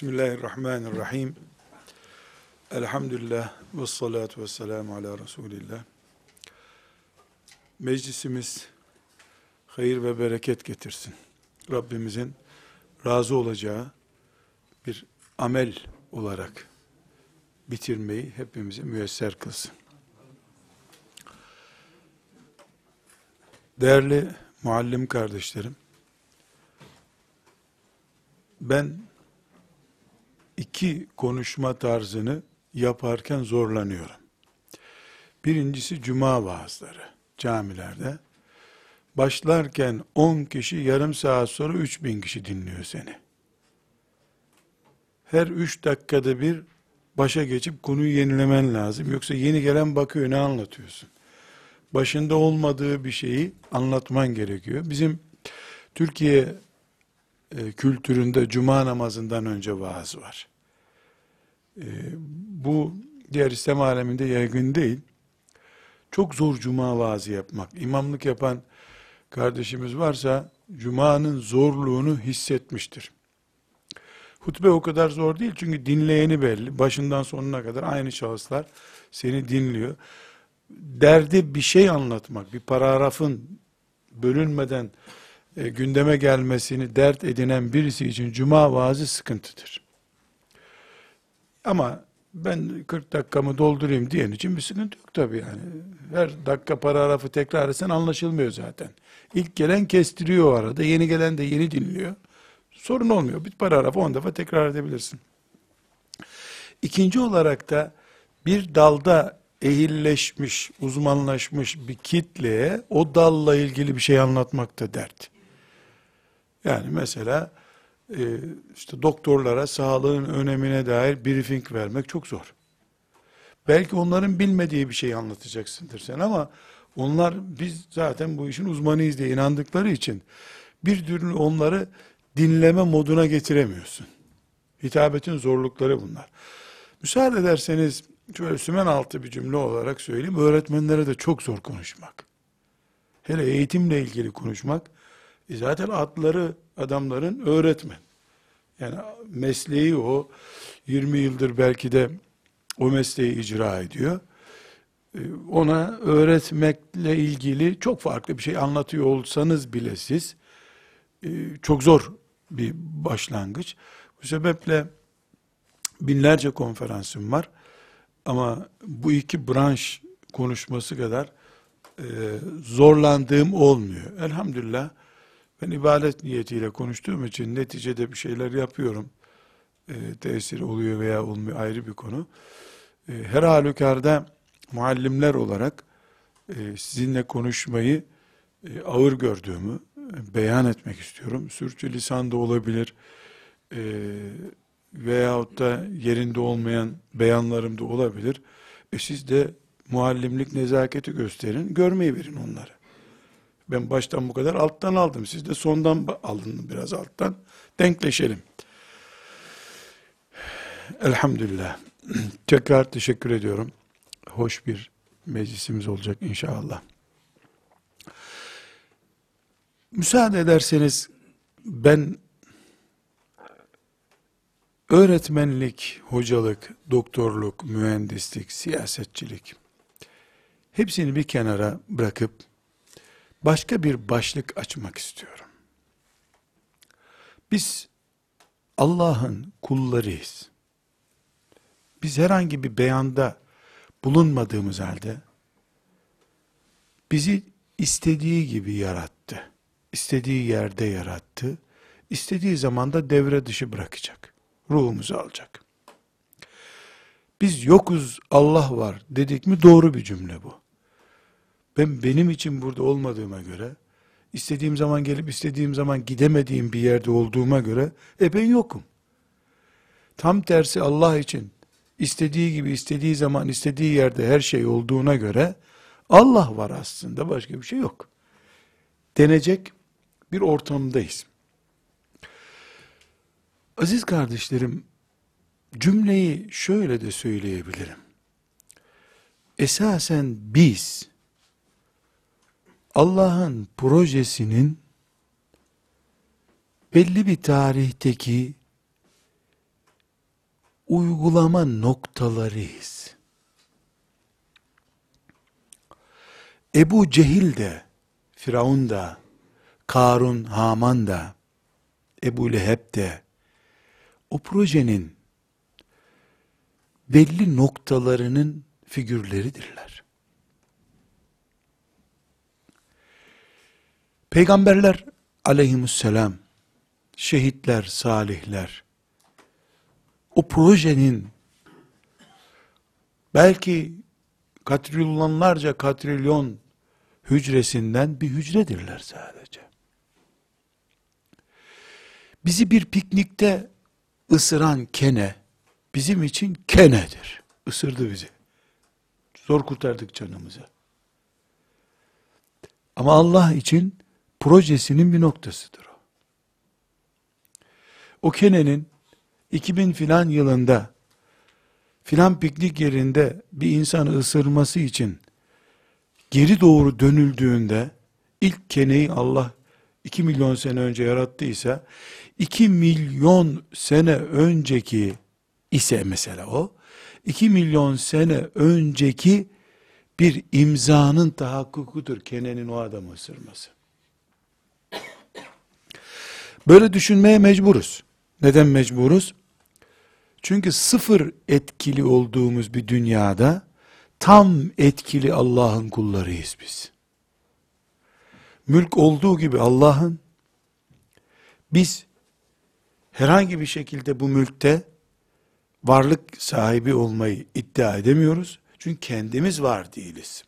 Bismillahirrahmanirrahim. Elhamdülillah ve salatu ve selamu ala Resulillah. Meclisimiz hayır ve bereket getirsin. Rabbimizin razı olacağı bir amel olarak bitirmeyi hepimize müyesser kılsın. Değerli muallim kardeşlerim, ben iki konuşma tarzını yaparken zorlanıyorum. Birincisi cuma vaazları camilerde. Başlarken 10 kişi yarım saat sonra 3000 kişi dinliyor seni. Her 3 dakikada bir başa geçip konuyu yenilemen lazım. Yoksa yeni gelen bakıyor ne anlatıyorsun. Başında olmadığı bir şeyi anlatman gerekiyor. Bizim Türkiye e, kültüründe cuma namazından önce vaaz var. E, bu diğer İslam aleminde yaygın değil. Çok zor cuma vaazı yapmak. İmamlık yapan kardeşimiz varsa cumanın zorluğunu hissetmiştir. Hutbe o kadar zor değil çünkü dinleyeni belli. Başından sonuna kadar aynı şahıslar seni dinliyor. Derdi bir şey anlatmak, bir paragrafın bölünmeden e, gündeme gelmesini dert edinen birisi için cuma vaazı sıkıntıdır. Ama ben 40 dakikamı doldurayım diyen için bir sıkıntı yok tabii yani. Her dakika paragrafı tekrar etsen anlaşılmıyor zaten. İlk gelen kestiriyor o arada, yeni gelen de yeni dinliyor. Sorun olmuyor. Bir paragrafı 10 defa tekrar edebilirsin. İkinci olarak da bir dalda ehilleşmiş, uzmanlaşmış bir kitleye o dalla ilgili bir şey anlatmak da dert. Yani mesela e, işte doktorlara sağlığın önemine dair briefing vermek çok zor. Belki onların bilmediği bir şey anlatacaksındır sen ama onlar biz zaten bu işin uzmanıyız diye inandıkları için bir türlü onları dinleme moduna getiremiyorsun. Hitabetin zorlukları bunlar. Müsaade ederseniz şöyle sümen altı bir cümle olarak söyleyeyim. Öğretmenlere de çok zor konuşmak. Hele eğitimle ilgili konuşmak. E zaten adları adamların öğretmen. Yani mesleği o. 20 yıldır belki de o mesleği icra ediyor. E, ona öğretmekle ilgili çok farklı bir şey anlatıyor olsanız bile siz e, çok zor bir başlangıç. Bu sebeple binlerce konferansım var. Ama bu iki branş konuşması kadar e, zorlandığım olmuyor. Elhamdülillah ben ibadet niyetiyle konuştuğum için neticede bir şeyler yapıyorum. E, tesiri oluyor veya olmuyor ayrı bir konu. E, her halükarda muallimler olarak e, sizinle konuşmayı e, ağır gördüğümü e, beyan etmek istiyorum. Sürçü lisan da olabilir. E, veyahut da yerinde olmayan beyanlarım da olabilir. E siz de muallimlik nezaketi gösterin, görmeyi verin onları. Ben baştan bu kadar alttan aldım. Siz de sondan aldın biraz alttan. Denkleşelim. Elhamdülillah. Tekrar teşekkür ediyorum. Hoş bir meclisimiz olacak inşallah. Müsaade ederseniz ben öğretmenlik, hocalık, doktorluk, mühendislik, siyasetçilik hepsini bir kenara bırakıp başka bir başlık açmak istiyorum. Biz Allah'ın kullarıyız. Biz herhangi bir beyanda bulunmadığımız halde bizi istediği gibi yarattı. İstediği yerde yarattı. İstediği zaman da devre dışı bırakacak. Ruhumuzu alacak. Biz yokuz Allah var dedik mi doğru bir cümle bu. Ben benim için burada olmadığıma göre, istediğim zaman gelip istediğim zaman gidemediğim bir yerde olduğuma göre, e ben yokum. Tam tersi Allah için, istediği gibi, istediği zaman, istediği yerde her şey olduğuna göre, Allah var aslında, başka bir şey yok. Denecek bir ortamdayız. Aziz kardeşlerim, cümleyi şöyle de söyleyebilirim. Esasen biz, Allah'ın projesinin belli bir tarihteki uygulama noktalarıyız. Ebu Cehil de, Firavun da, Karun, Haman da, Ebu Leheb de, o projenin belli noktalarının figürleridirler. Peygamberler aleyhisselam, şehitler, salihler, o projenin belki katrilyonlarca katrilyon hücresinden bir hücredirler sadece. Bizi bir piknikte ısıran kene bizim için kenedir. Isırdı bizi. Zor kurtardık canımızı. Ama Allah için projesinin bir noktasıdır o. O kenenin 2000 filan yılında filan piknik yerinde bir insanı ısırması için geri doğru dönüldüğünde ilk keneyi Allah 2 milyon sene önce yarattıysa 2 milyon sene önceki ise mesela o 2 milyon sene önceki bir imzanın tahakkukudur Kenen'in o adamı ısırması. Böyle düşünmeye mecburuz. Neden mecburuz? Çünkü sıfır etkili olduğumuz bir dünyada tam etkili Allah'ın kullarıyız biz. Mülk olduğu gibi Allah'ın biz herhangi bir şekilde bu mülkte varlık sahibi olmayı iddia edemiyoruz. Çünkü kendimiz var değiliz.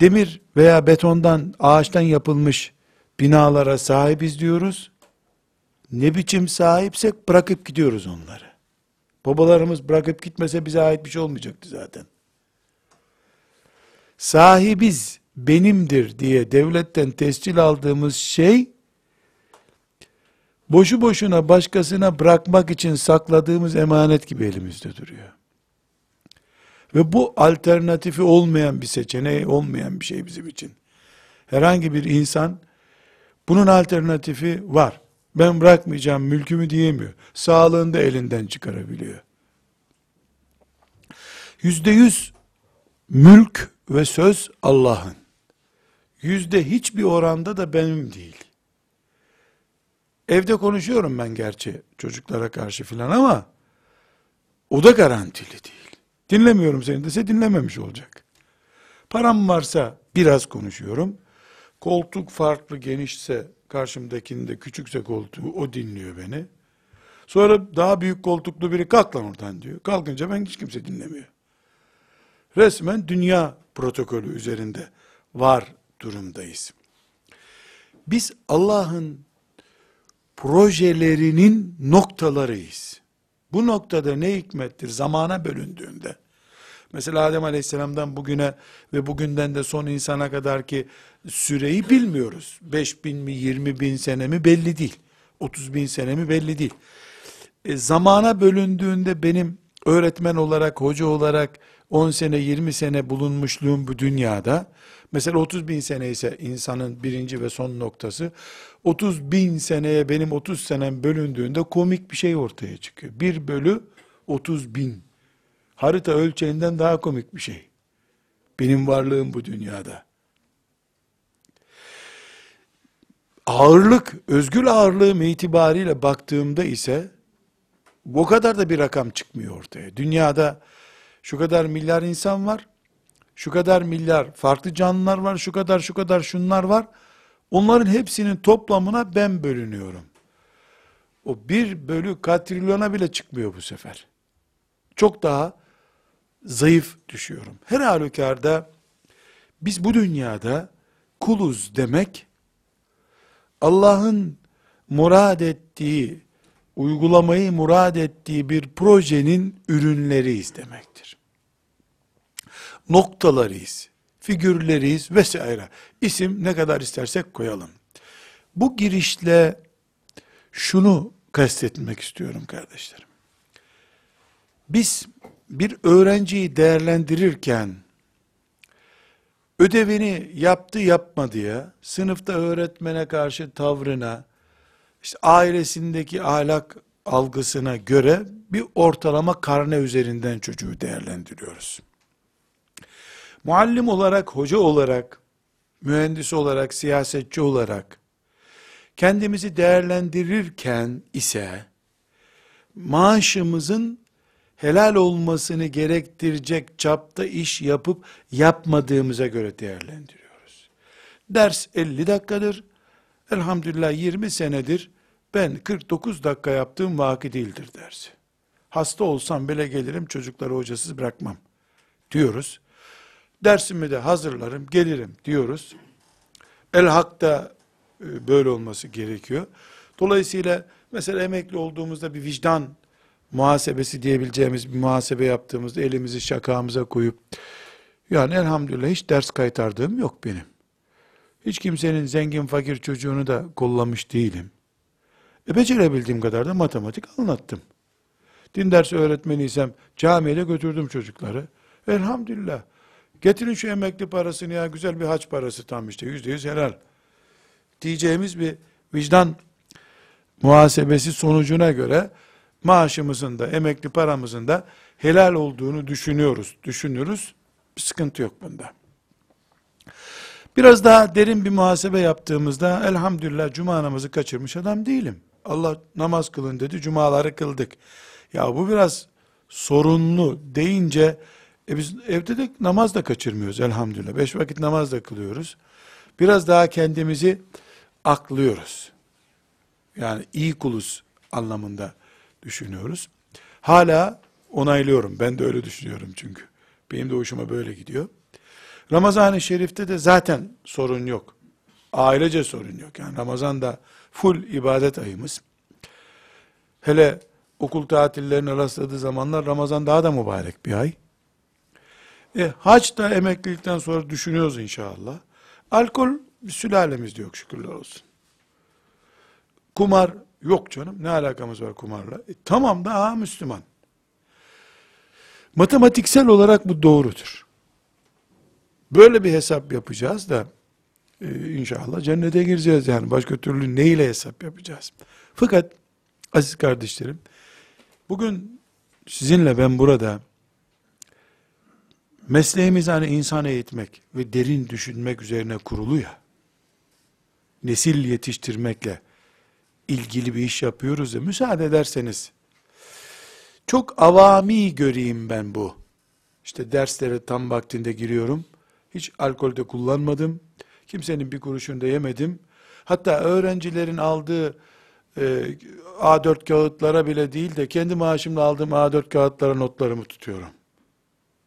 Demir veya betondan, ağaçtan yapılmış binalara sahibiz diyoruz. Ne biçim sahipsek bırakıp gidiyoruz onları. Babalarımız bırakıp gitmese bize ait bir şey olmayacaktı zaten. Sahibiz benimdir diye devletten tescil aldığımız şey boşu boşuna başkasına bırakmak için sakladığımız emanet gibi elimizde duruyor. Ve bu alternatifi olmayan bir seçeneği olmayan bir şey bizim için. Herhangi bir insan bunun alternatifi var. Ben bırakmayacağım mülkümü diyemiyor. Sağlığını da elinden çıkarabiliyor. Yüzde yüz mülk ve söz Allah'ın. Yüzde hiçbir oranda da benim değil. Evde konuşuyorum ben gerçi çocuklara karşı filan ama o da garantili değil. Dinlemiyorum seni dese dinlememiş olacak. Param varsa biraz konuşuyorum. Koltuk farklı genişse karşımdakinin de küçükse koltuğu o dinliyor beni. Sonra daha büyük koltuklu biri kalk lan oradan diyor. Kalkınca ben hiç kimse dinlemiyor. Resmen dünya protokolü üzerinde var durumdayız. Biz Allah'ın projelerinin noktalarıyız. Bu noktada ne hikmettir? Zamana bölündüğünde. Mesela Adem Aleyhisselam'dan bugüne ve bugünden de son insana kadar ki süreyi bilmiyoruz. 5 bin mi 20 bin sene mi belli değil. 30 bin sene mi belli değil. E, zamana bölündüğünde benim öğretmen olarak, hoca olarak 10 sene 20 sene bulunmuşluğum bu dünyada mesela 30 bin sene ise insanın birinci ve son noktası 30 bin seneye benim 30 senem bölündüğünde komik bir şey ortaya çıkıyor. 1 bölü 30 bin. Harita ölçeğinden daha komik bir şey. Benim varlığım bu dünyada. Ağırlık, özgül ağırlığım itibariyle baktığımda ise o kadar da bir rakam çıkmıyor ortaya. Dünyada şu kadar milyar insan var, şu kadar milyar farklı canlılar var, şu kadar şu kadar şunlar var. Onların hepsinin toplamına ben bölünüyorum. O bir bölü katrilyona bile çıkmıyor bu sefer. Çok daha zayıf düşüyorum. Her halükarda biz bu dünyada kuluz demek Allah'ın murad ettiği, uygulamayı murad ettiği bir projenin ürünleriyiz demektir. Noktalarıyız, figürleriyiz vesaire. İsim ne kadar istersek koyalım. Bu girişle şunu kastetmek istiyorum kardeşlerim. Biz bir öğrenciyi değerlendirirken ödevini yaptı yapmadıya, sınıfta öğretmene karşı tavrına, işte ailesindeki ahlak algısına göre bir ortalama karne üzerinden çocuğu değerlendiriyoruz. Muallim olarak, hoca olarak, mühendis olarak, siyasetçi olarak kendimizi değerlendirirken ise maaşımızın helal olmasını gerektirecek çapta iş yapıp yapmadığımıza göre değerlendiriyoruz. Ders 50 dakikadır. Elhamdülillah 20 senedir ben 49 dakika yaptığım vaki değildir dersi. Hasta olsam bile gelirim çocukları hocasız bırakmam diyoruz. Dersimi de hazırlarım gelirim diyoruz. El hakta e, böyle olması gerekiyor. Dolayısıyla mesela emekli olduğumuzda bir vicdan muhasebesi diyebileceğimiz bir muhasebe yaptığımızda elimizi şakamıza koyup yani elhamdülillah hiç ders kaytardığım yok benim. Hiç kimsenin zengin fakir çocuğunu da kollamış değilim. E becerebildiğim kadar da matematik anlattım. Din dersi öğretmeniysem camiye götürdüm çocukları. Elhamdülillah. Getirin şu emekli parasını ya güzel bir haç parası tam işte yüzde yüz helal. Diyeceğimiz bir vicdan muhasebesi sonucuna göre maaşımızın da emekli paramızın da helal olduğunu düşünüyoruz. Düşünürüz. Bir sıkıntı yok bunda. Biraz daha derin bir muhasebe yaptığımızda elhamdülillah cuma namazı kaçırmış adam değilim. Allah namaz kılın dedi, cumaları kıldık. Ya bu biraz sorunlu deyince e biz evde de namaz da kaçırmıyoruz elhamdülillah. Beş vakit namaz da kılıyoruz. Biraz daha kendimizi aklıyoruz. Yani iyi kuluz anlamında düşünüyoruz. Hala onaylıyorum. Ben de öyle düşünüyorum çünkü. Benim de hoşuma böyle gidiyor. Ramazan-ı Şerif'te de zaten sorun yok. Ailece sorun yok. Yani Ramazan da full ibadet ayımız. Hele okul tatillerine rastladığı zamanlar Ramazan daha da mübarek bir ay. E, hac da emeklilikten sonra düşünüyoruz inşallah. Alkol sülalemizde yok şükürler olsun. Kumar Yok canım ne alakamız var kumarla? E, tamam da ha Müslüman. Matematiksel olarak bu doğrudur. Böyle bir hesap yapacağız da e, inşallah cennete gireceğiz yani başka türlü neyle hesap yapacağız? Fakat aziz kardeşlerim bugün sizinle ben burada mesleğimiz hani insan eğitmek ve derin düşünmek üzerine kurulu ya nesil yetiştirmekle ilgili bir iş yapıyoruz ya, müsaade ederseniz, çok avami göreyim ben bu. İşte derslere tam vaktinde giriyorum. Hiç alkol de kullanmadım. Kimsenin bir kuruşunu da yemedim. Hatta öğrencilerin aldığı e, A4 kağıtlara bile değil de kendi maaşımla aldığım A4 kağıtlara notlarımı tutuyorum.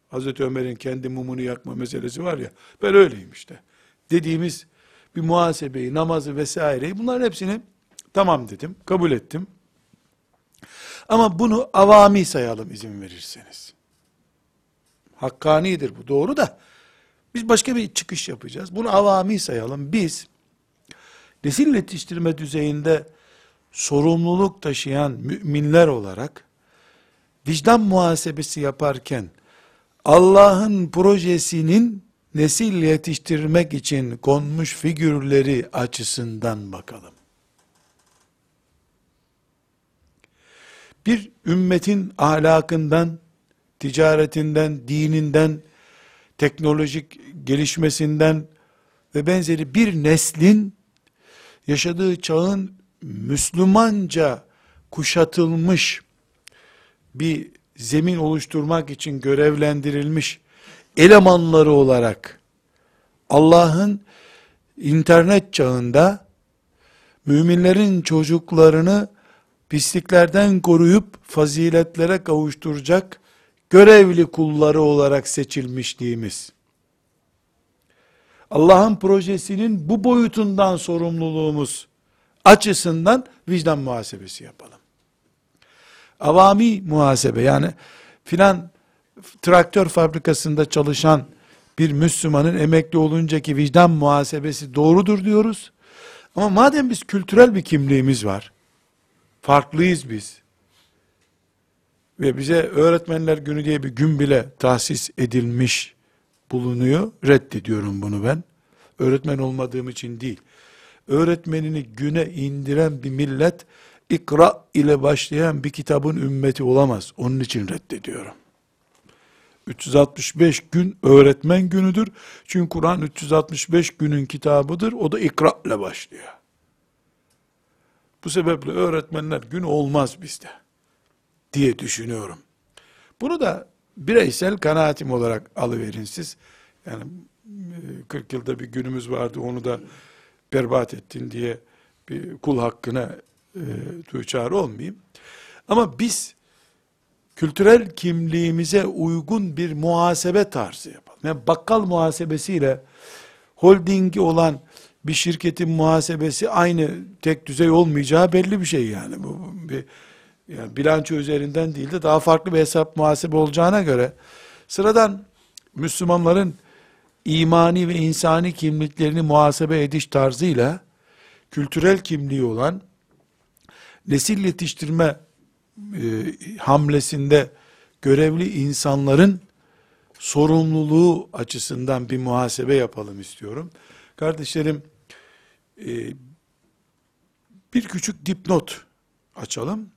Hazreti Ömer'in kendi mumunu yakma meselesi var ya, ben öyleyim işte. Dediğimiz bir muhasebeyi, namazı vesaireyi bunların hepsini Tamam dedim, kabul ettim. Ama bunu avami sayalım izin verirseniz. Hakkanidir bu doğru da biz başka bir çıkış yapacağız. Bunu avami sayalım. Biz nesil yetiştirme düzeyinde sorumluluk taşıyan müminler olarak vicdan muhasebesi yaparken Allah'ın projesinin nesil yetiştirmek için konmuş figürleri açısından bakalım. Bir ümmetin ahlakından, ticaretinden, dininden, teknolojik gelişmesinden ve benzeri bir neslin yaşadığı çağın Müslümanca kuşatılmış bir zemin oluşturmak için görevlendirilmiş elemanları olarak Allah'ın internet çağında müminlerin çocuklarını pisliklerden koruyup faziletlere kavuşturacak görevli kulları olarak seçilmişliğimiz. Allah'ın projesinin bu boyutundan sorumluluğumuz açısından vicdan muhasebesi yapalım. Avami muhasebe yani filan traktör fabrikasında çalışan bir Müslümanın emekli oluncaki vicdan muhasebesi doğrudur diyoruz. Ama madem biz kültürel bir kimliğimiz var, Farklıyız biz. Ve bize öğretmenler günü diye bir gün bile tahsis edilmiş bulunuyor. Reddediyorum bunu ben. Öğretmen olmadığım için değil. Öğretmenini güne indiren bir millet ikra ile başlayan bir kitabın ümmeti olamaz. Onun için reddediyorum. 365 gün öğretmen günüdür. Çünkü Kur'an 365 günün kitabıdır. O da ikra ile başlıyor. Bu sebeple öğretmenler gün olmaz bizde diye düşünüyorum. Bunu da bireysel kanaatim olarak alıverin siz. Yani 40 yılda bir günümüz vardı onu da berbat ettin diye bir kul hakkına e, duçar olmayayım. Ama biz kültürel kimliğimize uygun bir muhasebe tarzı yapalım. Yani bakkal muhasebesiyle holdingi olan bir şirketin muhasebesi aynı tek düzey olmayacağı belli bir şey yani. Bu bir yani bilanço üzerinden değil de daha farklı bir hesap muhasebe olacağına göre sıradan Müslümanların imani ve insani kimliklerini muhasebe ediş tarzıyla kültürel kimliği olan nesil yetiştirme e, hamlesinde görevli insanların sorumluluğu açısından bir muhasebe yapalım istiyorum. Kardeşlerim e, bir küçük dipnot açalım.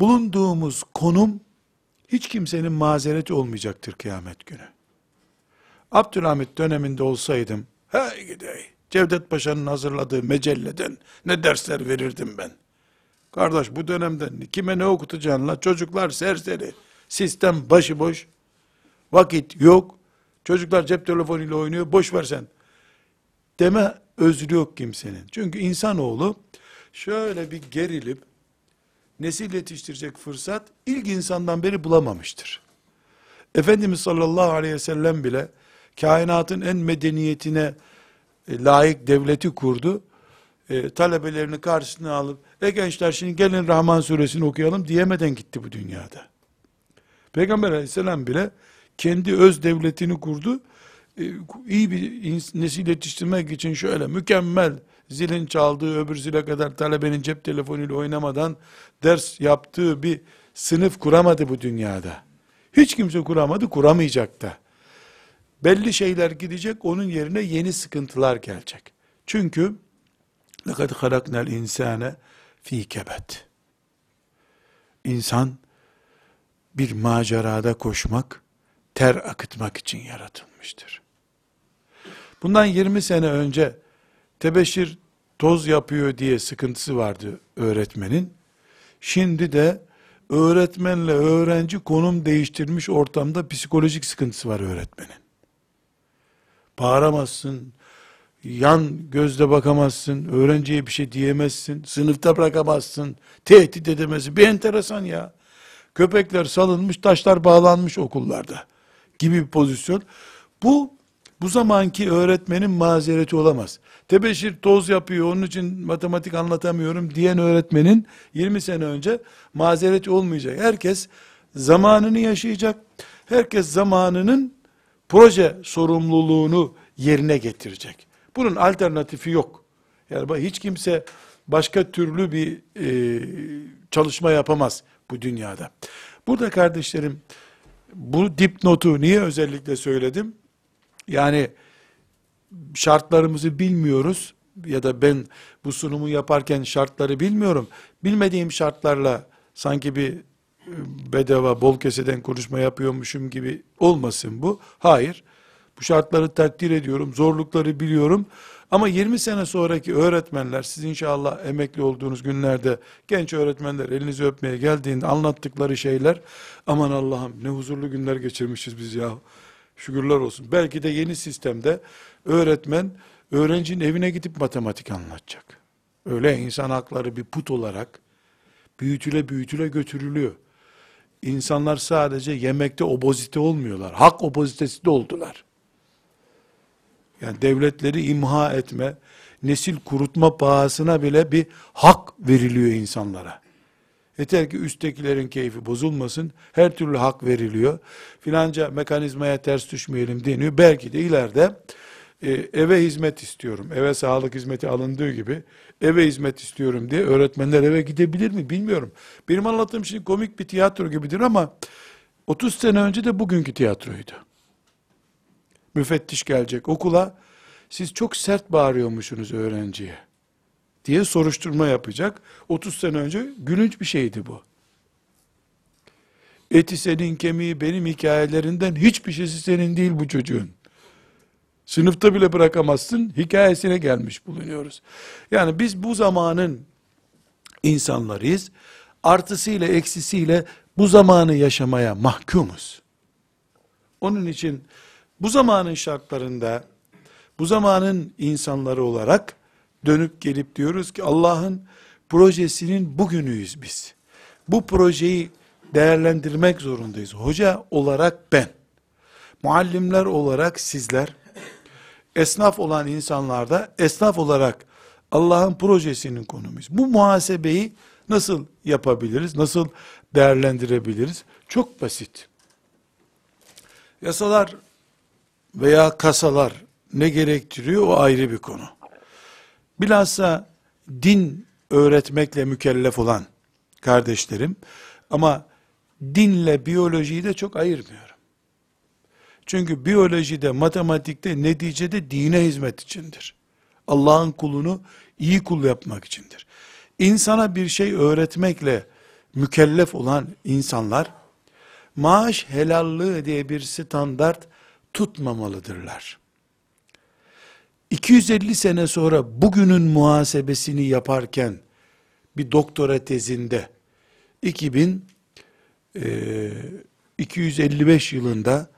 Bulunduğumuz konum hiç kimsenin mazereti olmayacaktır kıyamet günü. Abdülhamit döneminde olsaydım, hey gidey, Cevdet Paşa'nın hazırladığı mecelleden ne dersler verirdim ben. Kardeş bu dönemde kime ne okutacaksın la? Çocuklar serseri, sistem başıboş, vakit yok, çocuklar cep telefonuyla oynuyor, boş versen. Deme özrü yok kimsenin. Çünkü insanoğlu şöyle bir gerilip, nesil yetiştirecek fırsat ilk insandan beri bulamamıştır. Efendimiz sallallahu aleyhi ve sellem bile kainatın en medeniyetine e, layık devleti kurdu. E, talebelerini karşısına alıp, e gençler şimdi gelin Rahman suresini okuyalım diyemeden gitti bu dünyada. Peygamber aleyhisselam bile kendi öz devletini kurdu. E, iyi bir nesil yetiştirmek için şöyle mükemmel zilin çaldığı öbür zile kadar talebenin cep telefonuyla oynamadan ders yaptığı bir sınıf kuramadı bu dünyada. Hiç kimse kuramadı, kuramayacak da. Belli şeyler gidecek, onun yerine yeni sıkıntılar gelecek. Çünkü لَقَدْ خَلَقْنَا الْاِنْسَانَ fi kebet. İnsan bir macerada koşmak, ter akıtmak için yaratılmıştır. Bundan 20 sene önce tebeşir toz yapıyor diye sıkıntısı vardı öğretmenin. Şimdi de öğretmenle öğrenci konum değiştirmiş ortamda psikolojik sıkıntısı var öğretmenin. Bağıramazsın, yan gözle bakamazsın, öğrenciye bir şey diyemezsin, sınıfta bırakamazsın, tehdit edemezsin. Bir enteresan ya. Köpekler salınmış, taşlar bağlanmış okullarda gibi bir pozisyon. Bu bu zamanki öğretmenin mazereti olamaz. Tebeşir toz yapıyor onun için matematik anlatamıyorum diyen öğretmenin 20 sene önce mazereti olmayacak. Herkes zamanını yaşayacak. Herkes zamanının proje sorumluluğunu yerine getirecek. Bunun alternatifi yok. Yani hiç kimse başka türlü bir e, çalışma yapamaz bu dünyada. Burada kardeşlerim bu dipnotu niye özellikle söyledim? Yani şartlarımızı bilmiyoruz ya da ben bu sunumu yaparken şartları bilmiyorum. Bilmediğim şartlarla sanki bir e, bedava bol keseden konuşma yapıyormuşum gibi olmasın bu. Hayır. Bu şartları takdir ediyorum. Zorlukları biliyorum. Ama 20 sene sonraki öğretmenler, siz inşallah emekli olduğunuz günlerde genç öğretmenler elinizi öpmeye geldiğinde anlattıkları şeyler, aman Allah'ım ne huzurlu günler geçirmişiz biz ya. Şükürler olsun. Belki de yeni sistemde öğretmen öğrencinin evine gidip matematik anlatacak. Öyle insan hakları bir put olarak büyütüle büyütüle götürülüyor. İnsanlar sadece yemekte obozite olmuyorlar. Hak obozitesi de oldular. Yani devletleri imha etme, nesil kurutma pahasına bile bir hak veriliyor insanlara. Yeter ki üsttekilerin keyfi bozulmasın. Her türlü hak veriliyor. Filanca mekanizmaya ters düşmeyelim deniyor. Belki de ileride e, eve hizmet istiyorum. Eve sağlık hizmeti alındığı gibi eve hizmet istiyorum diye öğretmenler eve gidebilir mi bilmiyorum. Benim anlattığım şey komik bir tiyatro gibidir ama 30 sene önce de bugünkü tiyatroydu. Müfettiş gelecek okula. Siz çok sert bağırıyormuşsunuz öğrenciye. Diye soruşturma yapacak. 30 sene önce gülünç bir şeydi bu. Eti senin kemiği benim hikayelerinden hiçbir şeysi senin değil bu çocuğun. Sınıfta bile bırakamazsın hikayesine gelmiş bulunuyoruz. Yani biz bu zamanın insanlarıyız. Artısıyla eksisiyle bu zamanı yaşamaya mahkumuz. Onun için bu zamanın şartlarında bu zamanın insanları olarak dönüp gelip diyoruz ki Allah'ın projesinin bugünüyüz biz. Bu projeyi değerlendirmek zorundayız. Hoca olarak ben, muallimler olarak sizler, esnaf olan insanlar da esnaf olarak Allah'ın projesinin konumuyuz. Bu muhasebeyi nasıl yapabiliriz? Nasıl değerlendirebiliriz? Çok basit. Yasalar veya kasalar ne gerektiriyor o ayrı bir konu. Bilhassa din öğretmekle mükellef olan kardeşlerim ama dinle biyolojiyi de çok ayırmıyorum. Çünkü biyolojide, matematikte neticede dine hizmet içindir. Allah'ın kulunu iyi kul yapmak içindir. İnsana bir şey öğretmekle mükellef olan insanlar maaş helallığı diye bir standart tutmamalıdırlar. 250 sene sonra bugünün muhasebesini yaparken bir doktora tezinde 2000 e, 255 yılında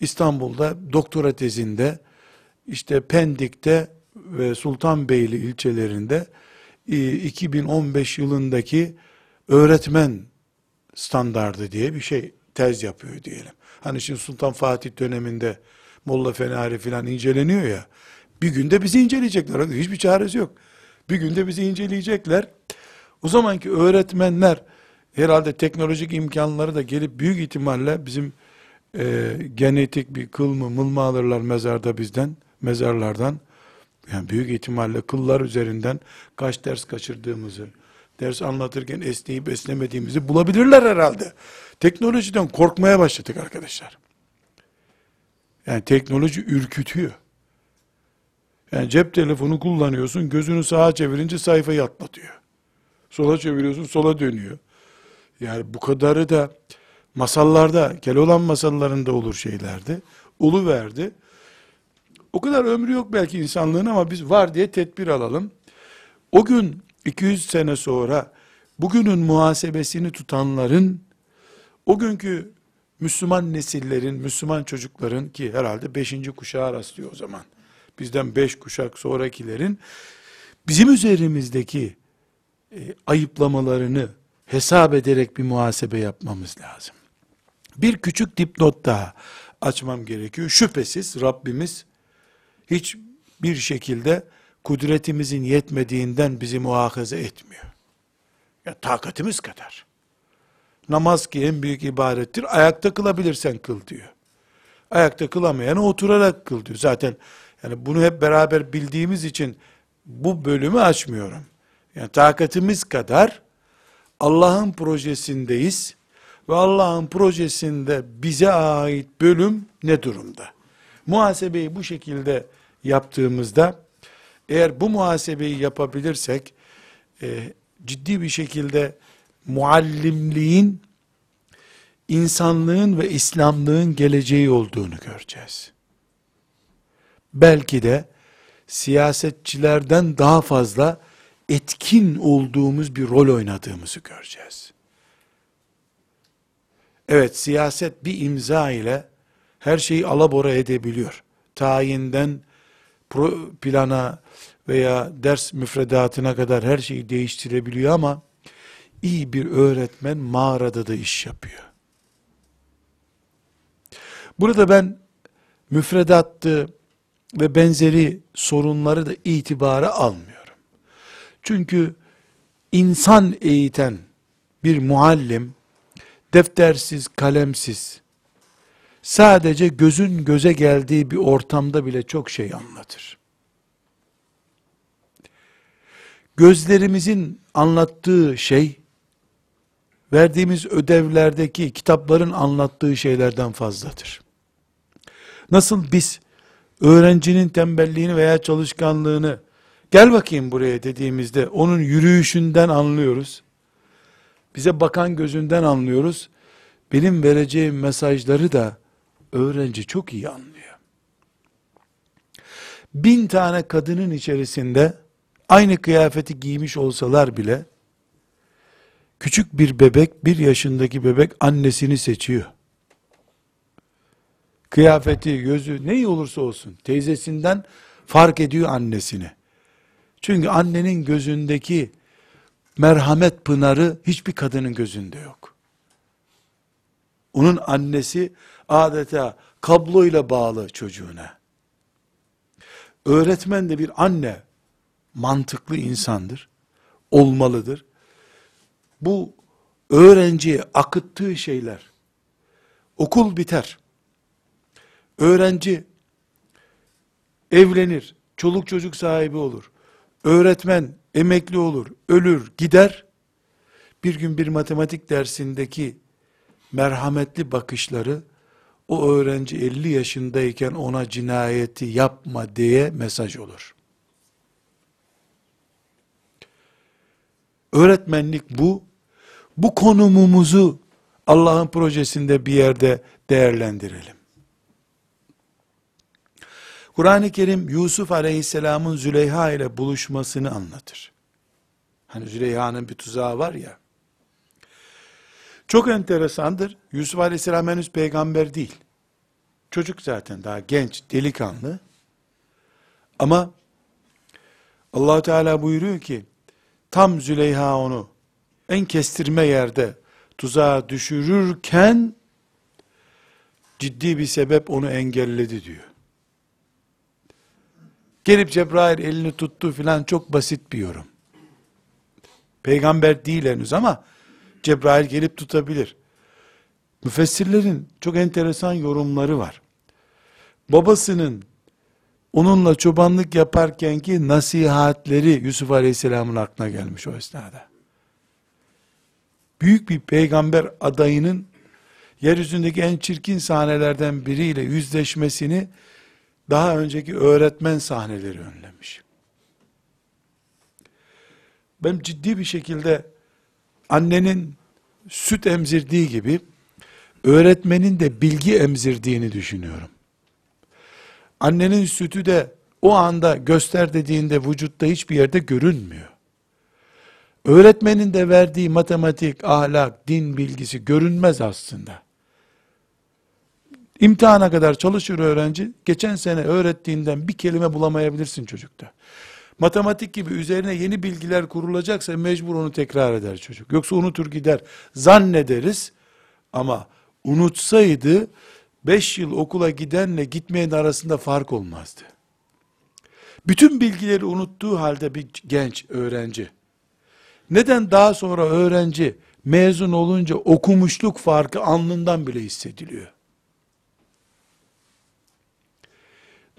İstanbul'da doktora tezinde işte Pendik'te ve Sultanbeyli ilçelerinde 2015 yılındaki öğretmen standardı diye bir şey tez yapıyor diyelim. Hani şimdi Sultan Fatih döneminde Molla Fenari filan inceleniyor ya. Bir günde bizi inceleyecekler. Hiçbir çaresi yok. Bir günde bizi inceleyecekler. O zamanki öğretmenler herhalde teknolojik imkanları da gelip büyük ihtimalle bizim e, genetik bir kıl mı mıl mı alırlar mezarda bizden, mezarlardan. Yani büyük ihtimalle kıllar üzerinden kaç ders kaçırdığımızı, ders anlatırken esneyip esnemediğimizi bulabilirler herhalde. Teknolojiden korkmaya başladık arkadaşlar. Yani teknoloji ürkütüyor. Yani cep telefonu kullanıyorsun, gözünü sağa çevirince sayfayı atlatıyor. Sola çeviriyorsun, sola dönüyor. Yani bu kadarı da masallarda, Keloğlan masallarında olur şeylerdi. Ulu verdi. O kadar ömrü yok belki insanlığın ama biz var diye tedbir alalım. O gün 200 sene sonra bugünün muhasebesini tutanların o günkü Müslüman nesillerin, Müslüman çocukların ki herhalde 5. kuşağı rastlıyor o zaman. Bizden 5 kuşak sonrakilerin bizim üzerimizdeki e, ayıplamalarını hesap ederek bir muhasebe yapmamız lazım. Bir küçük dipnot daha açmam gerekiyor. Şüphesiz Rabbimiz hiç bir şekilde kudretimizin yetmediğinden bizi muhakaza etmiyor. Ya takatimiz kadar. Namaz ki en büyük ibadettir. Ayakta kılabilirsen kıl diyor. Ayakta kılamayanı oturarak kıl diyor. Zaten yani bunu hep beraber bildiğimiz için bu bölümü açmıyorum. Yani takatimiz kadar Allah'ın projesindeyiz ve Allah'ın projesinde bize ait bölüm ne durumda? Muhasebeyi bu şekilde yaptığımızda eğer bu muhasebeyi yapabilirsek e, ciddi bir şekilde muallimliğin insanlığın ve İslamlığın geleceği olduğunu göreceğiz. Belki de siyasetçilerden daha fazla etkin olduğumuz bir rol oynadığımızı göreceğiz. Evet siyaset bir imza ile her şeyi alabora edebiliyor. Tayinden plana veya ders müfredatına kadar her şeyi değiştirebiliyor ama iyi bir öğretmen mağarada da iş yapıyor. Burada ben müfredattı ve benzeri sorunları da itibara almıyorum. Çünkü insan eğiten bir muallim deftersiz, kalemsiz, sadece gözün göze geldiği bir ortamda bile çok şey anlatır. Gözlerimizin anlattığı şey, verdiğimiz ödevlerdeki kitapların anlattığı şeylerden fazladır. Nasıl biz öğrencinin tembelliğini veya çalışkanlığını Gel bakayım buraya dediğimizde onun yürüyüşünden anlıyoruz. Bize bakan gözünden anlıyoruz. Benim vereceğim mesajları da öğrenci çok iyi anlıyor. Bin tane kadının içerisinde aynı kıyafeti giymiş olsalar bile küçük bir bebek, bir yaşındaki bebek annesini seçiyor. Kıyafeti, gözü ne olursa olsun teyzesinden fark ediyor annesini. Çünkü annenin gözündeki merhamet pınarı hiçbir kadının gözünde yok. Onun annesi adeta kabloyla bağlı çocuğuna. Öğretmen de bir anne mantıklı insandır. Olmalıdır. Bu öğrenciye akıttığı şeyler okul biter. Öğrenci evlenir, çoluk çocuk sahibi olur. Öğretmen emekli olur, ölür, gider. Bir gün bir matematik dersindeki merhametli bakışları o öğrenci 50 yaşındayken ona cinayeti yapma diye mesaj olur. Öğretmenlik bu. Bu konumumuzu Allah'ın projesinde bir yerde değerlendirelim. Kur'an-ı Kerim Yusuf Aleyhisselam'ın Züleyha ile buluşmasını anlatır. Hani Züleyha'nın bir tuzağı var ya. Çok enteresandır. Yusuf Aleyhisselam henüz peygamber değil. Çocuk zaten daha genç, delikanlı. Ama allah Teala buyuruyor ki, tam Züleyha onu en kestirme yerde tuzağa düşürürken, ciddi bir sebep onu engelledi diyor. Gelip Cebrail elini tuttu filan çok basit bir yorum. Peygamber değil henüz ama Cebrail gelip tutabilir. Müfessirlerin çok enteresan yorumları var. Babasının onunla çobanlık yaparkenki nasihatleri Yusuf Aleyhisselam'ın aklına gelmiş o esnada. Büyük bir peygamber adayının yeryüzündeki en çirkin sahnelerden biriyle yüzleşmesini daha önceki öğretmen sahneleri önlemiş. Ben ciddi bir şekilde annenin süt emzirdiği gibi öğretmenin de bilgi emzirdiğini düşünüyorum. Annenin sütü de o anda göster dediğinde vücutta hiçbir yerde görünmüyor. Öğretmenin de verdiği matematik, ahlak, din bilgisi görünmez aslında. İmtihana kadar çalışır öğrenci, geçen sene öğrettiğinden bir kelime bulamayabilirsin çocukta. Matematik gibi üzerine yeni bilgiler kurulacaksa mecbur onu tekrar eder çocuk. Yoksa unutur gider. Zannederiz ama unutsaydı 5 yıl okula gidenle gitmeyen arasında fark olmazdı. Bütün bilgileri unuttuğu halde bir genç öğrenci. Neden daha sonra öğrenci mezun olunca okumuşluk farkı alnından bile hissediliyor?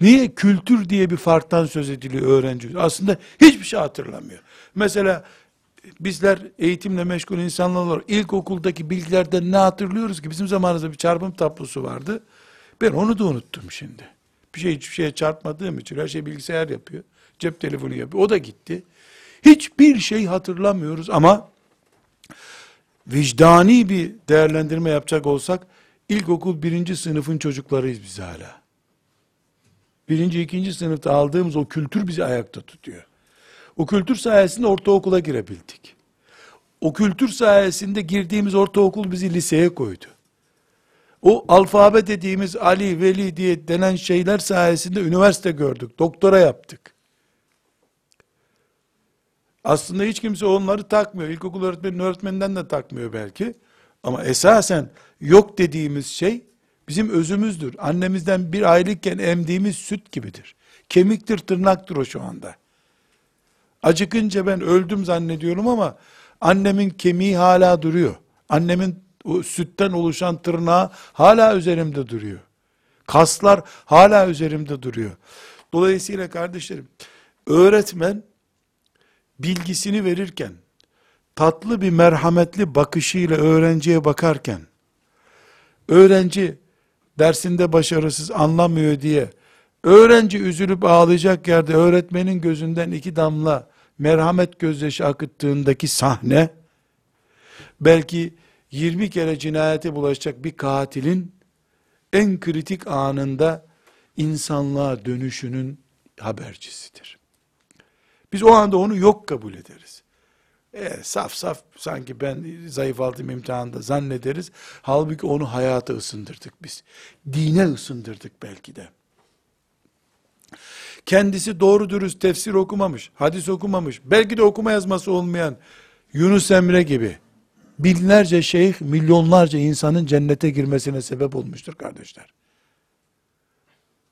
Niye kültür diye bir farktan söz ediliyor öğrenci? Aslında hiçbir şey hatırlamıyor. Mesela bizler eğitimle meşgul insanlar olarak ilkokuldaki bilgilerden ne hatırlıyoruz ki? Bizim zamanımızda bir çarpım tablosu vardı. Ben onu da unuttum şimdi. Bir şey hiçbir şeye çarpmadığım için her şey bilgisayar yapıyor. Cep telefonu yapıyor. O da gitti. Hiçbir şey hatırlamıyoruz ama vicdani bir değerlendirme yapacak olsak ilkokul birinci sınıfın çocuklarıyız biz hala birinci, ikinci sınıfta aldığımız o kültür bizi ayakta tutuyor. O kültür sayesinde ortaokula girebildik. O kültür sayesinde girdiğimiz ortaokul bizi liseye koydu. O alfabe dediğimiz Ali, Veli diye denen şeyler sayesinde üniversite gördük, doktora yaptık. Aslında hiç kimse onları takmıyor. İlkokul öğretmenin öğretmeninden de takmıyor belki. Ama esasen yok dediğimiz şey bizim özümüzdür. Annemizden bir aylıkken emdiğimiz süt gibidir. Kemiktir, tırnaktır o şu anda. Acıkınca ben öldüm zannediyorum ama annemin kemiği hala duruyor. Annemin o sütten oluşan tırnağı hala üzerimde duruyor. Kaslar hala üzerimde duruyor. Dolayısıyla kardeşlerim, öğretmen bilgisini verirken, tatlı bir merhametli bakışıyla öğrenciye bakarken, öğrenci dersinde başarısız anlamıyor diye Öğrenci üzülüp ağlayacak yerde öğretmenin gözünden iki damla merhamet gözyaşı akıttığındaki sahne, belki 20 kere cinayete bulaşacak bir katilin en kritik anında insanlığa dönüşünün habercisidir. Biz o anda onu yok kabul ederiz. E, saf saf sanki ben zayıf aldım imtihanda zannederiz. Halbuki onu hayata ısındırdık biz. Dine ısındırdık belki de. Kendisi doğru dürüst tefsir okumamış, hadis okumamış, belki de okuma yazması olmayan Yunus Emre gibi binlerce şeyh, milyonlarca insanın cennete girmesine sebep olmuştur kardeşler.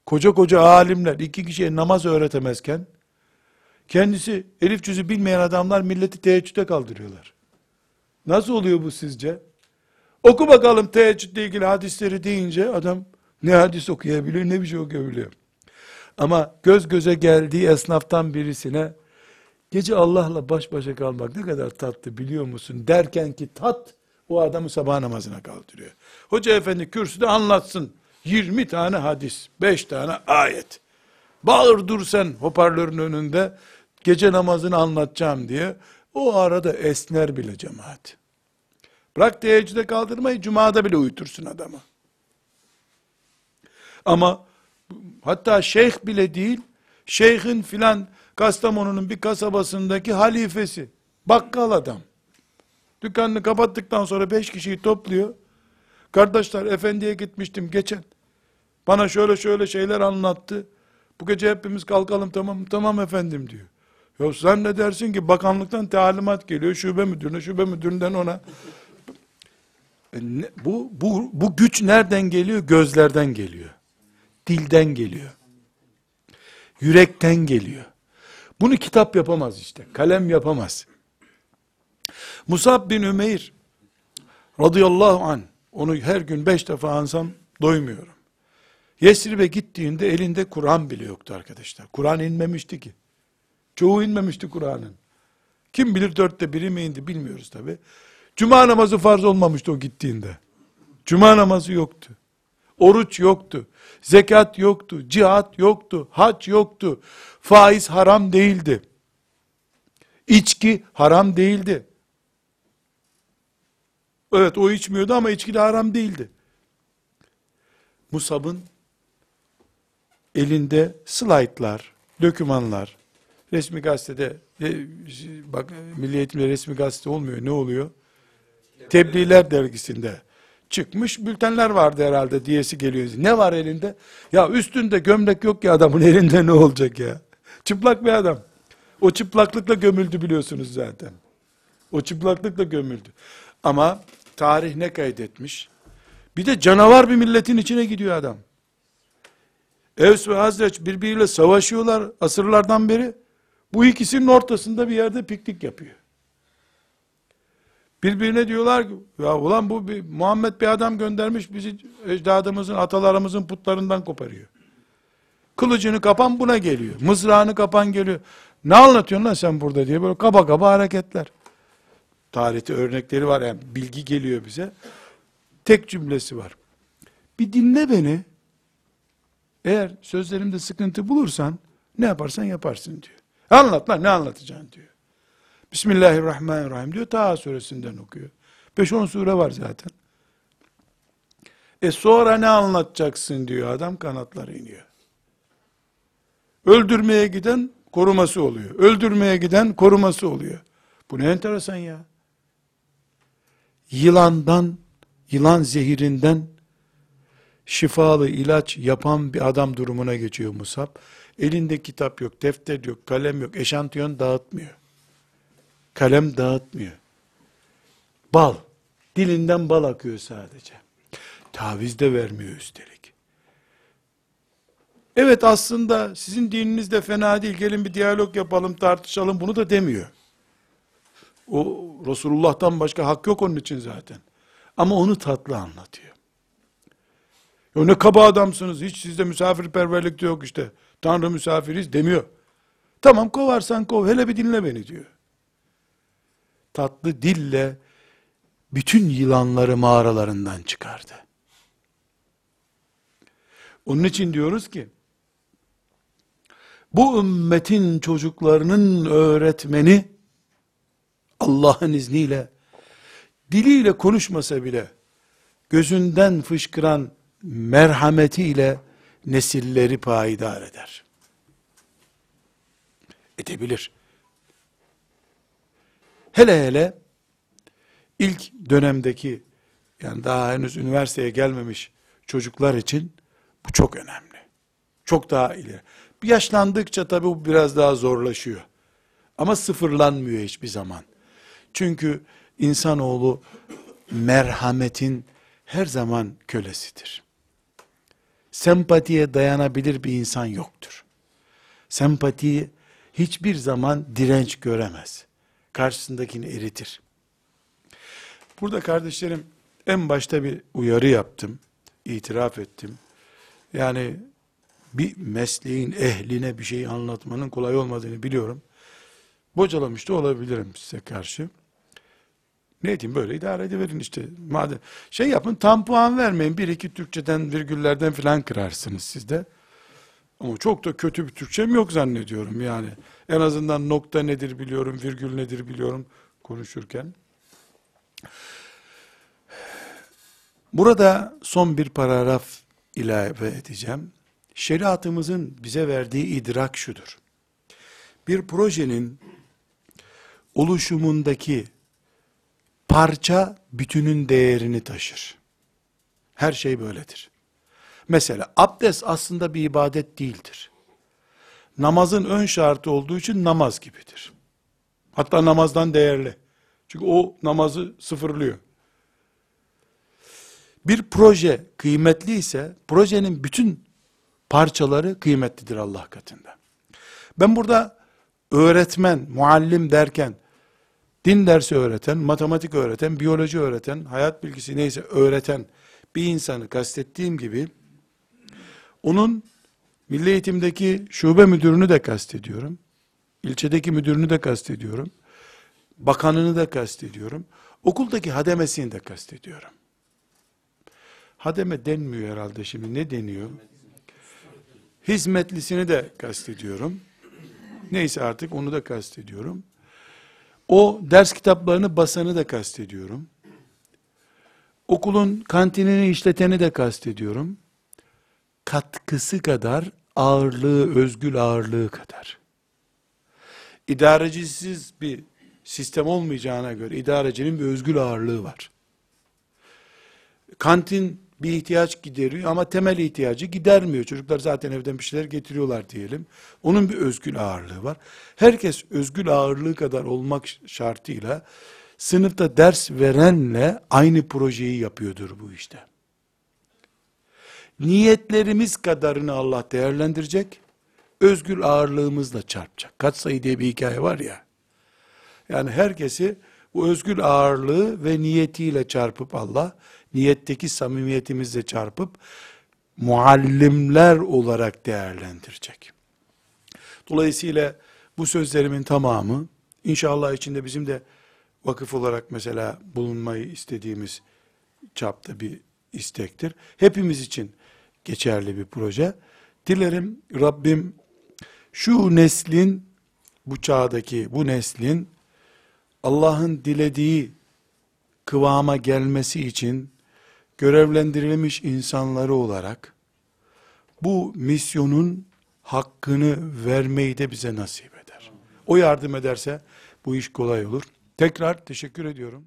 Koca koca alimler iki kişiye namaz öğretemezken, kendisi elif cüzü bilmeyen adamlar milleti teheccüde kaldırıyorlar. Nasıl oluyor bu sizce? Oku bakalım teheccüdle ilgili hadisleri deyince adam ne hadis okuyabiliyor ne bir şey okuyabiliyor. Ama göz göze geldiği esnaftan birisine gece Allah'la baş başa kalmak ne kadar tatlı biliyor musun derken ki tat o adamı sabah namazına kaldırıyor. Hoca efendi kürsüde anlatsın 20 tane hadis, 5 tane ayet. Bağır dur sen hoparlörün önünde gece namazını anlatacağım diye o arada esner bile cemaat. Bırak teheccüde kaldırmayı, cumada bile uyutursun adamı. Ama hatta şeyh bile değil, şeyhin filan Kastamonu'nun bir kasabasındaki halifesi, bakkal adam. Dükkanını kapattıktan sonra beş kişiyi topluyor. Kardeşler efendiye gitmiştim geçen. Bana şöyle şöyle şeyler anlattı. Bu gece hepimiz kalkalım tamam tamam efendim diyor. Ya sen ne dersin ki bakanlıktan talimat geliyor şube müdürüne şube müdüründen ona. E bu, bu, bu güç nereden geliyor? Gözlerden geliyor. Dilden geliyor. Yürekten geliyor. Bunu kitap yapamaz işte. Kalem yapamaz. Musab bin Ümeyr radıyallahu an onu her gün beş defa ansam doymuyorum. Yesrib'e gittiğinde elinde Kur'an bile yoktu arkadaşlar. Kur'an inmemişti ki. Çoğu inmemişti Kur'an'ın. Kim bilir dörtte biri mi indi bilmiyoruz tabi. Cuma namazı farz olmamıştı o gittiğinde. Cuma namazı yoktu. Oruç yoktu. Zekat yoktu. Cihat yoktu. Hac yoktu. Faiz haram değildi. İçki haram değildi. Evet o içmiyordu ama içki de haram değildi. Musab'ın elinde slaytlar, dokümanlar, resmi gazetede, e, bak Milli Eğitim'de resmi gazete olmuyor, ne oluyor? Tebliğler dergisinde çıkmış bültenler vardı herhalde diyesi geliyor. Ne var elinde? Ya üstünde gömlek yok ya adamın elinde ne olacak ya? Çıplak bir adam. O çıplaklıkla gömüldü biliyorsunuz zaten. O çıplaklıkla gömüldü. Ama tarih ne kaydetmiş? Bir de canavar bir milletin içine gidiyor adam. Evs ve Hazreç birbiriyle savaşıyorlar asırlardan beri. Bu ikisinin ortasında bir yerde piknik yapıyor. Birbirine diyorlar ki, ya ulan bu bir, Muhammed bir adam göndermiş bizi ecdadımızın, atalarımızın putlarından koparıyor. Kılıcını kapan buna geliyor. Mızrağını kapan geliyor. Ne anlatıyorsun lan sen burada diye böyle kaba kaba hareketler. Tarihte örnekleri var yani bilgi geliyor bize. Tek cümlesi var. Bir dinle beni. Eğer sözlerimde sıkıntı bulursan ne yaparsan yaparsın diyor. Anlat lan ne anlatacaksın diyor. Bismillahirrahmanirrahim diyor. Taha suresinden okuyor. 5-10 sure var zaten. E sonra ne anlatacaksın diyor adam kanatları iniyor. Öldürmeye giden koruması oluyor. Öldürmeye giden koruması oluyor. Bu ne enteresan ya. Yılandan, yılan zehirinden şifalı ilaç yapan bir adam durumuna geçiyor Musab. Elinde kitap yok, defter yok, kalem yok, eşantiyon dağıtmıyor. Kalem dağıtmıyor. Bal, dilinden bal akıyor sadece. Taviz de vermiyor üstelik. Evet aslında sizin dininiz de fena değil, gelin bir diyalog yapalım, tartışalım, bunu da demiyor. O Resulullah'tan başka hak yok onun için zaten. Ama onu tatlı anlatıyor. Ya ne kaba adamsınız, hiç sizde misafirperverlik de yok işte. Tanrı misafiriz demiyor. Tamam kovarsan kov, hele bir dinle beni diyor. Tatlı dille bütün yılanları mağaralarından çıkardı. Onun için diyoruz ki, bu ümmetin çocuklarının öğretmeni Allah'ın izniyle diliyle konuşmasa bile gözünden fışkıran merhametiyle nesilleri payidar eder. Edebilir. Hele hele ilk dönemdeki yani daha henüz üniversiteye gelmemiş çocuklar için bu çok önemli. Çok daha ileri. Yaşlandıkça tabii bu biraz daha zorlaşıyor. Ama sıfırlanmıyor hiçbir zaman. Çünkü insanoğlu merhametin her zaman kölesidir. Sempatiye dayanabilir bir insan yoktur. Sempati hiçbir zaman direnç göremez. Karşısındakini eritir. Burada kardeşlerim en başta bir uyarı yaptım. itiraf ettim. Yani bir mesleğin ehline bir şey anlatmanın kolay olmadığını biliyorum. Bocalamış da olabilirim size karşı. Ne diyeyim böyle idare ediverin işte. Madem şey yapın tam puan vermeyin. Bir iki Türkçeden virgüllerden filan kırarsınız siz de. Ama çok da kötü bir Türkçem yok zannediyorum yani. En azından nokta nedir biliyorum, virgül nedir biliyorum konuşurken. Burada son bir paragraf ilave edeceğim. Şeriatımızın bize verdiği idrak şudur. Bir projenin oluşumundaki parça bütünün değerini taşır. Her şey böyledir. Mesela abdest aslında bir ibadet değildir. Namazın ön şartı olduğu için namaz gibidir. Hatta namazdan değerli. Çünkü o namazı sıfırlıyor. Bir proje kıymetli ise projenin bütün parçaları kıymetlidir Allah katında. Ben burada öğretmen, muallim derken din dersi öğreten, matematik öğreten, biyoloji öğreten, hayat bilgisi neyse öğreten bir insanı kastettiğim gibi onun milli eğitimdeki şube müdürünü de kastediyorum. ilçedeki müdürünü de kastediyorum. Bakanını da kastediyorum. Okuldaki hademesini de kastediyorum. Hademe denmiyor herhalde şimdi. Ne deniyor? Hizmetlisini de kastediyorum. Neyse artık onu da kastediyorum. O ders kitaplarını basanı da kastediyorum. Okulun kantinini işleteni de kastediyorum. Katkısı kadar ağırlığı, özgül ağırlığı kadar. İdarecisiz bir sistem olmayacağına göre idarecinin bir özgül ağırlığı var. Kantin bir ihtiyaç gideriyor ama temel ihtiyacı gidermiyor. Çocuklar zaten evden bir şeyler getiriyorlar diyelim. Onun bir özgül ağırlığı var. Herkes özgül ağırlığı kadar olmak şartıyla sınıfta ders verenle aynı projeyi yapıyordur bu işte. Niyetlerimiz kadarını Allah değerlendirecek. Özgül ağırlığımızla çarpacak. Kaç sayı diye bir hikaye var ya. Yani herkesi bu özgül ağırlığı ve niyetiyle çarpıp Allah niyetteki samimiyetimizle çarpıp muallimler olarak değerlendirecek. Dolayısıyla bu sözlerimin tamamı inşallah içinde bizim de vakıf olarak mesela bulunmayı istediğimiz çapta bir istektir. Hepimiz için geçerli bir proje. Dilerim Rabbim şu neslin bu çağdaki bu neslin Allah'ın dilediği kıvama gelmesi için görevlendirilmiş insanları olarak bu misyonun hakkını vermeyi de bize nasip eder. O yardım ederse bu iş kolay olur. Tekrar teşekkür ediyorum.